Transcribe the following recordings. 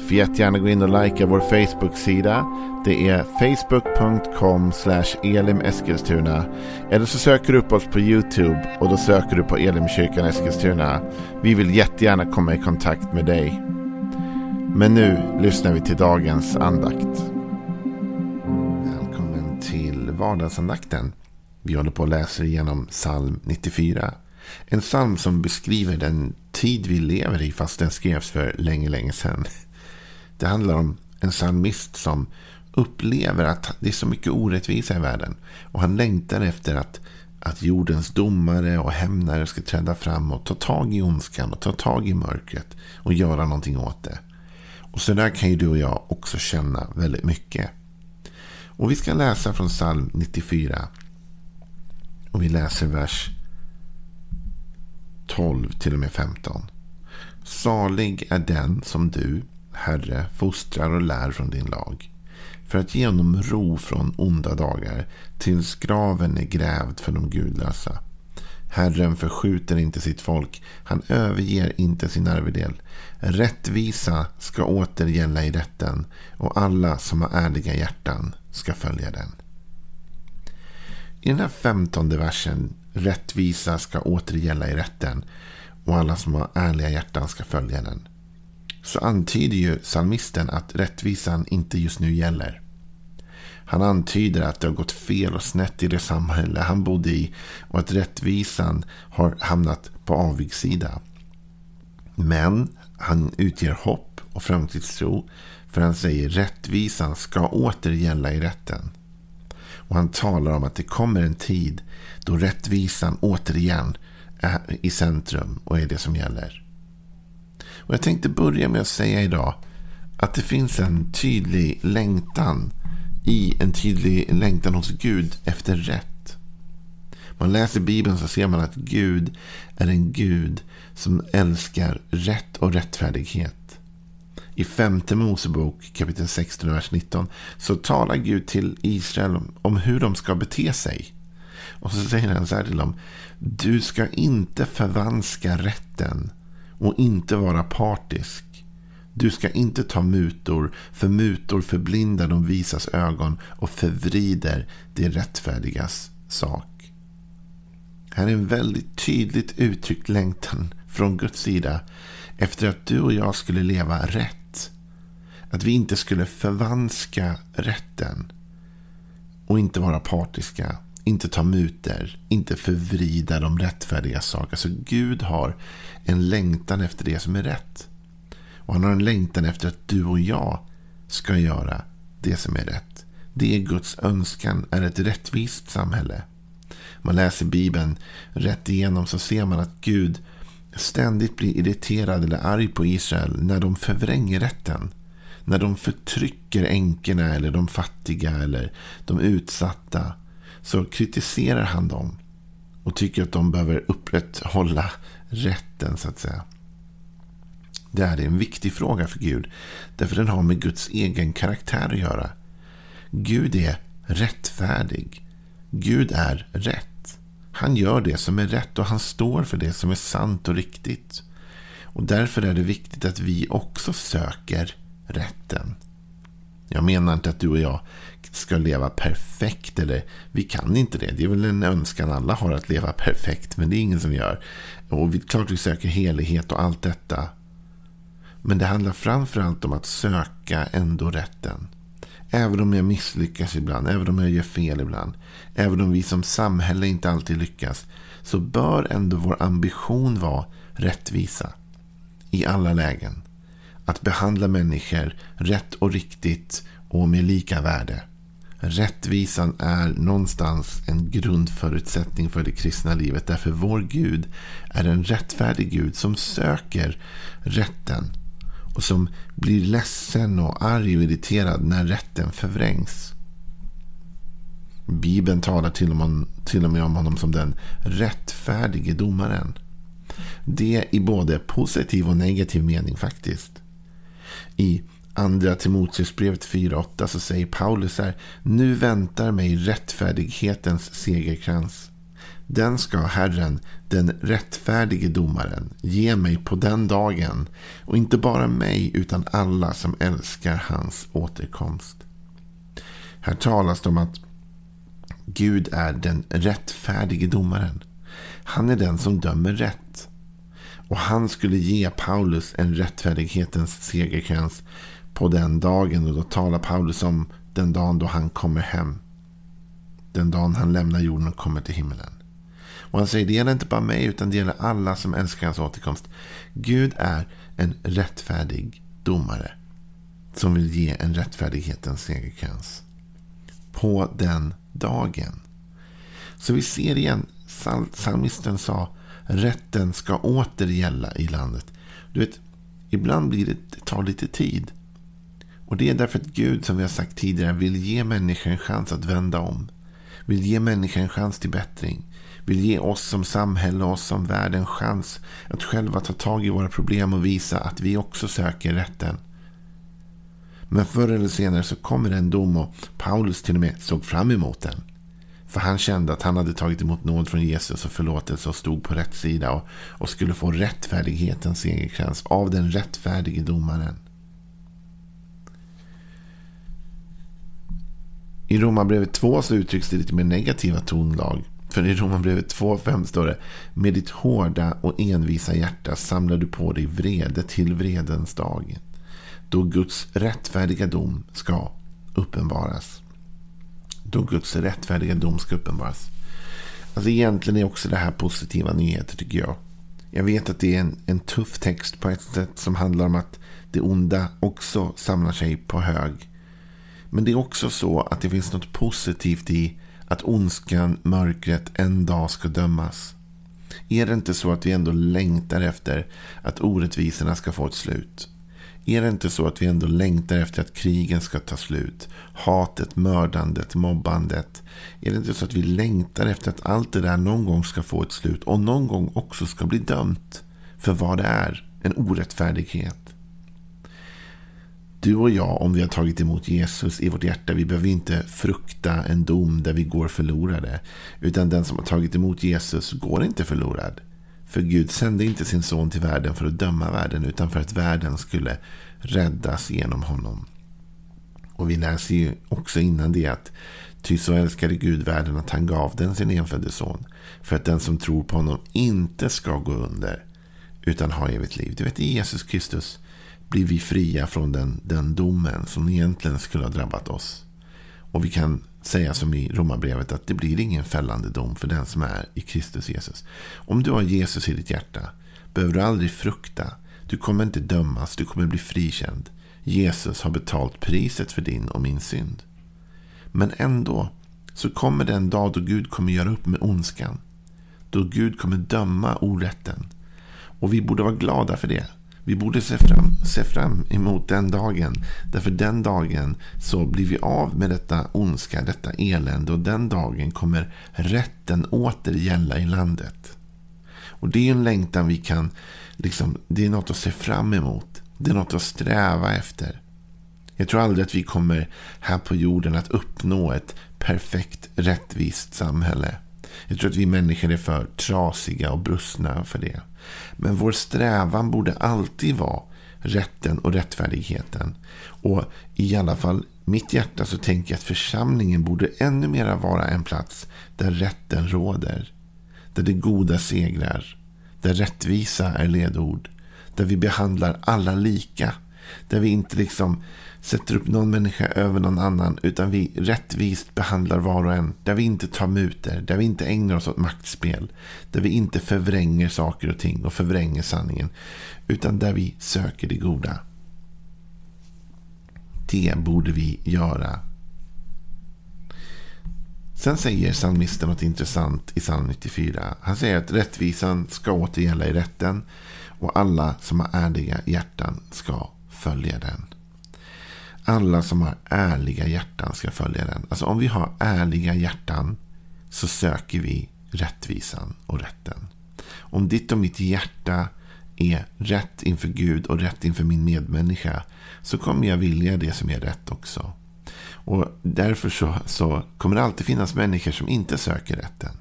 Får jättegärna gå in och likea vår Facebook-sida. Det är facebook.com elimeskilstuna. Eller så söker du upp oss på YouTube och då söker du på Elimkyrkan Eskilstuna. Vi vill jättegärna komma i kontakt med dig. Men nu lyssnar vi till dagens andakt. Välkommen till vardagsandakten. Vi håller på att läsa igenom psalm 94. En psalm som beskriver den tid vi lever i fast den skrevs för länge, länge sedan. Det handlar om en psalmist som upplever att det är så mycket orättvisa i världen. Och han längtar efter att, att jordens domare och hämnare ska träda fram och ta tag i ondskan och ta tag i mörkret och göra någonting åt det. Och så där kan ju du och jag också känna väldigt mycket. Och vi ska läsa från psalm 94. Och vi läser vers 12 till och med 15. Salig är den som du, Herre, fostrar och lär från din lag. För att ge honom ro från onda dagar tills graven är grävd för de gudlösa. Herren förskjuter inte sitt folk. Han överger inte sin arvedel. Rättvisa ska åter gälla i rätten och alla som har ärliga hjärtan ska följa den. I den här femtonde versen, rättvisa ska åter gälla i rätten och alla som har ärliga hjärtan ska följa den så antyder ju psalmisten att rättvisan inte just nu gäller. Han antyder att det har gått fel och snett i det samhälle han bodde i och att rättvisan har hamnat på avigssida. Men han utger hopp och framtidstro för han säger rättvisan ska åter gälla i rätten. Och han talar om att det kommer en tid då rättvisan återigen är i centrum och är det som gäller. Och jag tänkte börja med att säga idag att det finns en tydlig längtan i en tydlig längtan hos Gud efter rätt. Man läser Bibeln så ser man att Gud är en Gud som älskar rätt och rättfärdighet. I femte Mosebok kapitel 16 vers 19 så talar Gud till Israel om hur de ska bete sig. Och så säger han så här till dem. Du ska inte förvanska rätten och inte vara partisk. Du ska inte ta mutor, för mutor förblindar de visas ögon och förvrider det rättfärdigas sak. Här är en väldigt tydligt uttryckt längtan från Guds sida efter att du och jag skulle leva rätt. Att vi inte skulle förvanska rätten och inte vara partiska inte ta muter, inte förvrida de rättfärdiga saker. Alltså Gud har en längtan efter det som är rätt. Och han har en längtan efter att du och jag ska göra det som är rätt. Det är Guds önskan, är ett rättvist samhälle. Man läser Bibeln rätt igenom så ser man att Gud ständigt blir irriterad eller arg på Israel när de förvränger rätten. När de förtrycker änkorna eller de fattiga eller de utsatta så kritiserar han dem och tycker att de behöver upprätthålla rätten så att säga. Det är en viktig fråga för Gud. Därför den har med Guds egen karaktär att göra. Gud är rättfärdig. Gud är rätt. Han gör det som är rätt och han står för det som är sant och riktigt. Och därför är det viktigt att vi också söker rätten. Jag menar inte att du och jag ska leva perfekt. Eller vi kan inte det. Det är väl en önskan alla har att leva perfekt. Men det är ingen som gör. Och vi, klart vi söker helighet och allt detta. Men det handlar framförallt om att söka ändå rätten. Även om jag misslyckas ibland, även om jag gör fel ibland. Även om vi som samhälle inte alltid lyckas. Så bör ändå vår ambition vara rättvisa. I alla lägen. Att behandla människor rätt och riktigt och med lika värde. Rättvisan är någonstans en grundförutsättning för det kristna livet. Därför vår Gud är en rättfärdig Gud som söker rätten. Och som blir ledsen och arg och irriterad när rätten förvrängs. Bibeln talar till och, med, till och med om honom som den rättfärdige domaren. Det i både positiv och negativ mening faktiskt. I Andra Timoteusbrevet 4.8 så säger Paulus här. Nu väntar mig rättfärdighetens segerkrans. Den ska Herren, den rättfärdige domaren, ge mig på den dagen. Och inte bara mig utan alla som älskar hans återkomst. Här talas det om att Gud är den rättfärdige domaren. Han är den som dömer rätt. Och han skulle ge Paulus en rättfärdighetens segerkrans på den dagen. Och då talar Paulus om den dagen då han kommer hem. Den dagen han lämnar jorden och kommer till himlen. Och han säger det gäller inte bara mig utan det gäller alla som älskar hans återkomst. Gud är en rättfärdig domare. Som vill ge en rättfärdighetens segerkrans. På den dagen. Så vi ser igen. Psalmisten sa rätten ska åter gälla i landet. Du vet, ibland blir det, det tar lite tid. Och det är därför att Gud, som vi har sagt tidigare, vill ge människan en chans att vända om. Vill ge människan en chans till bättring. Vill ge oss som samhälle och oss som värld en chans att själva ta tag i våra problem och visa att vi också söker rätten. Men förr eller senare så kommer en dom och Paulus till och med såg fram emot den. För han kände att han hade tagit emot nåd från Jesus och förlåtelse och stod på rätt sida och, och skulle få rättfärdighetens segerkrans av den rättfärdige domaren. I Romarbrevet 2 så uttrycks det lite mer negativa tonlag. För i Romarbrevet 2.5 står det Med ditt hårda och envisa hjärta samlar du på dig vrede till vredens dag. Då Guds rättfärdiga dom ska uppenbaras. Då Guds rättfärdiga dom ska uppenbaras. Alltså egentligen är också det här positiva nyheter tycker jag. Jag vet att det är en, en tuff text på ett sätt som handlar om att det onda också samlar sig på hög. Men det är också så att det finns något positivt i att ondskan, mörkret en dag ska dömas. Är det inte så att vi ändå längtar efter att orättvisorna ska få ett slut? Är det inte så att vi ändå längtar efter att krigen ska ta slut? Hatet, mördandet, mobbandet. Är det inte så att vi längtar efter att allt det där någon gång ska få ett slut och någon gång också ska bli dömt för vad det är? En orättfärdighet. Du och jag, om vi har tagit emot Jesus i vårt hjärta, vi behöver inte frukta en dom där vi går förlorade. Utan den som har tagit emot Jesus går inte förlorad. För Gud sände inte sin son till världen för att döma världen, utan för att världen skulle räddas genom honom. Och vi läser ju också innan det att Ty så älskade Gud världen att han gav den sin enfödde son. För att den som tror på honom inte ska gå under. Utan ha evigt liv. Du vet i Jesus Kristus blir vi fria från den, den domen som egentligen skulle ha drabbat oss. Och vi kan säga som i Romarbrevet att det blir ingen fällande dom för den som är i Kristus Jesus. Om du har Jesus i ditt hjärta behöver du aldrig frukta. Du kommer inte dömas, du kommer bli frikänd. Jesus har betalt priset för din och min synd. Men ändå så kommer den dag då Gud kommer göra upp med ondskan. Då Gud kommer döma orätten. Och vi borde vara glada för det. Vi borde se fram, se fram emot den dagen. Därför den dagen så blir vi av med detta ondska, detta elände. Och den dagen kommer rätten åter gälla i landet. Och det är en längtan vi kan, liksom, det är något att se fram emot. Det är något att sträva efter. Jag tror aldrig att vi kommer här på jorden att uppnå ett perfekt rättvist samhälle. Jag tror att vi människor är för trasiga och brustna för det. Men vår strävan borde alltid vara rätten och rättfärdigheten. Och i alla fall mitt hjärta så tänker jag att församlingen borde ännu mera vara en plats där rätten råder. Där det goda segrar. Där rättvisa är ledord. Där vi behandlar alla lika. Där vi inte liksom sätter upp någon människa över någon annan. Utan vi rättvist behandlar var och en. Där vi inte tar muter. Där vi inte ägnar oss åt maktspel. Där vi inte förvränger saker och ting och förvränger sanningen. Utan där vi söker det goda. Det borde vi göra. Sen säger psalmisten något intressant i psalm 94. Han säger att rättvisan ska återgälla i rätten. Och alla som har ärliga hjärtan ska följa den. Alla som har ärliga hjärtan ska följa den. Alltså om vi har ärliga hjärtan så söker vi rättvisan och rätten. Om ditt och mitt hjärta är rätt inför Gud och rätt inför min medmänniska så kommer jag vilja det som är rätt också. Och därför så, så kommer det alltid finnas människor som inte söker rätten.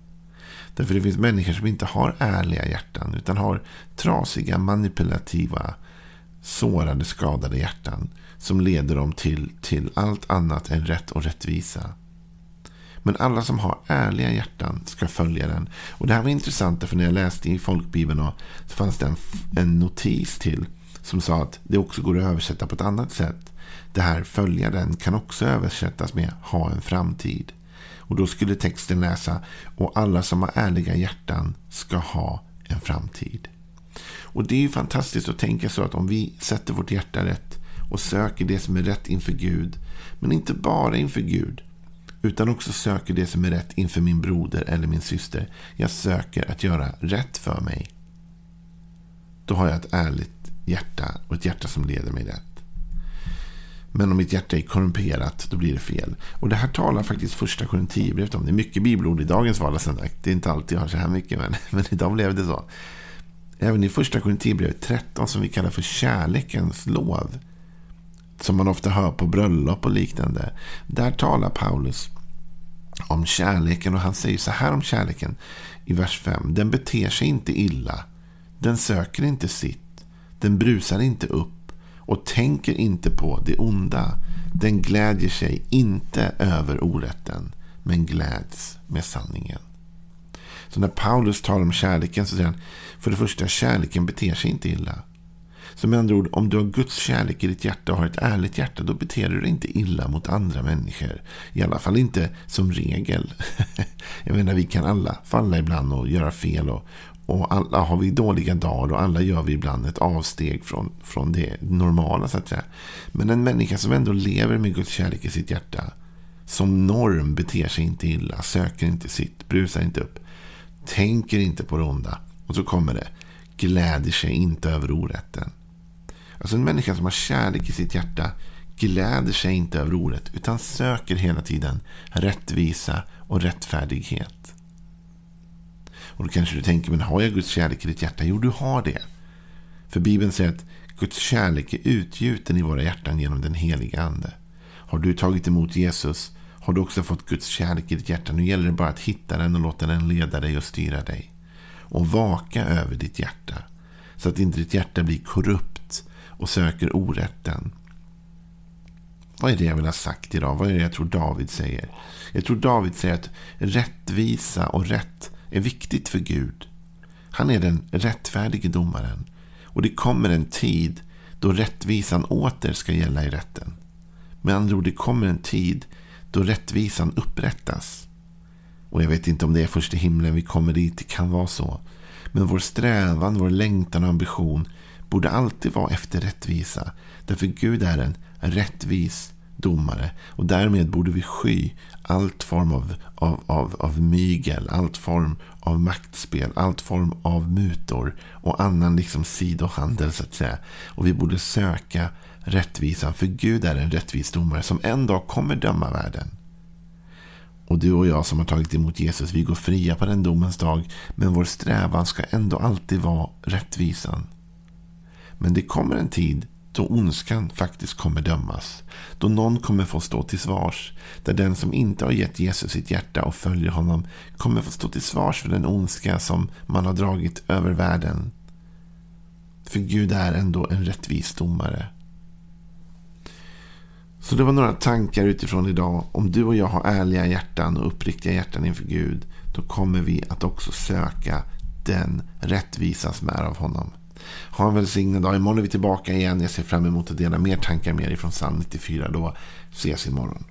Därför det finns människor som inte har ärliga hjärtan utan har trasiga, manipulativa, sårade, skadade hjärtan som leder dem till, till allt annat än rätt och rättvisa. Men alla som har ärliga hjärtan ska följa den. Och Det här var intressant för när jag läste i folkbibeln så fanns det en, en notis till som sa att det också går att översätta på ett annat sätt. Det här följa den kan också översättas med ha en framtid. Och då skulle texten läsa och alla som har ärliga hjärtan ska ha en framtid. Och det är ju fantastiskt att tänka så att om vi sätter vårt hjärta rätt och söker det som är rätt inför Gud. Men inte bara inför Gud. Utan också söker det som är rätt inför min broder eller min syster. Jag söker att göra rätt för mig. Då har jag ett ärligt hjärta och ett hjärta som leder mig rätt. Men om mitt hjärta är korrumperat, då blir det fel. Och det här talar faktiskt första Korinthierbrevet om. Det är mycket bibelord i dagens vardagsandakt. Det är inte alltid jag har så här mycket, men, men idag blev det så. Även i första Korinthierbrevet 13, som vi kallar för kärlekens lov. Som man ofta hör på bröllop och liknande. Där talar Paulus om kärleken och han säger så här om kärleken i vers 5. Den beter sig inte illa. Den söker inte sitt. Den brusar inte upp och tänker inte på det onda. Den glädjer sig inte över orätten, men gläds med sanningen. Så när Paulus talar om kärleken så säger han, för det första, kärleken beter sig inte illa. Så med andra ord, om du har Guds kärlek i ditt hjärta och har ett ärligt hjärta, då beter du dig inte illa mot andra människor. I alla fall inte som regel. Jag menar, vi kan alla falla ibland och göra fel och, och alla har vi dåliga dagar och alla gör vi ibland ett avsteg från, från det normala. så att säga. Men en människa som ändå lever med Guds kärlek i sitt hjärta. Som norm beter sig inte illa, söker inte sitt, brusar inte upp. Tänker inte på det onda. Och så kommer det. Gläder sig inte över orätten. Alltså en människa som har kärlek i sitt hjärta gläder sig inte över orätt utan söker hela tiden rättvisa och rättfärdighet. Och då kanske du tänker, men har jag Guds kärlek i ditt hjärta? Jo, du har det. För Bibeln säger att Guds kärlek är utgjuten i våra hjärtan genom den heliga ande. Har du tagit emot Jesus har du också fått Guds kärlek i ditt hjärta. Nu gäller det bara att hitta den och låta den leda dig och styra dig. Och vaka över ditt hjärta. Så att inte ditt hjärta blir korrupt och söker orätten. Vad är det jag vill ha sagt idag? Vad är det jag tror David säger? Jag tror David säger att rättvisa och rätt är viktigt för Gud. Han är den rättfärdige domaren. Och det kommer en tid då rättvisan åter ska gälla i rätten. Med andra ord, det kommer en tid då rättvisan upprättas. Och jag vet inte om det är först i himlen vi kommer dit, det kan vara så. Men vår strävan, vår längtan och ambition borde alltid vara efter rättvisa. Därför Gud är en rättvis domare. Och därmed borde vi sky allt form av, av, av, av mygel, allt form av maktspel, allt form av mutor och annan liksom sidohandel så att säga. Och vi borde söka rättvisan, för Gud är en rättvis domare som en dag kommer döma världen. Och du och jag som har tagit emot Jesus, vi går fria på den domens dag, men vår strävan ska ändå alltid vara rättvisan. Men det kommer en tid då ondskan faktiskt kommer dömas. Då någon kommer få stå till svars. Där den som inte har gett Jesus sitt hjärta och följer honom kommer få stå till svars för den ondska som man har dragit över världen. För Gud är ändå en rättvis domare. Så det var några tankar utifrån idag. Om du och jag har ärliga hjärtan och uppriktiga hjärtan inför Gud. Då kommer vi att också söka den rättvisa som är av honom. Ha en välsignad dag. Imorgon är vi tillbaka igen. Jag ser fram emot att dela mer tankar med er från Psalm 94. Då ses imorgon.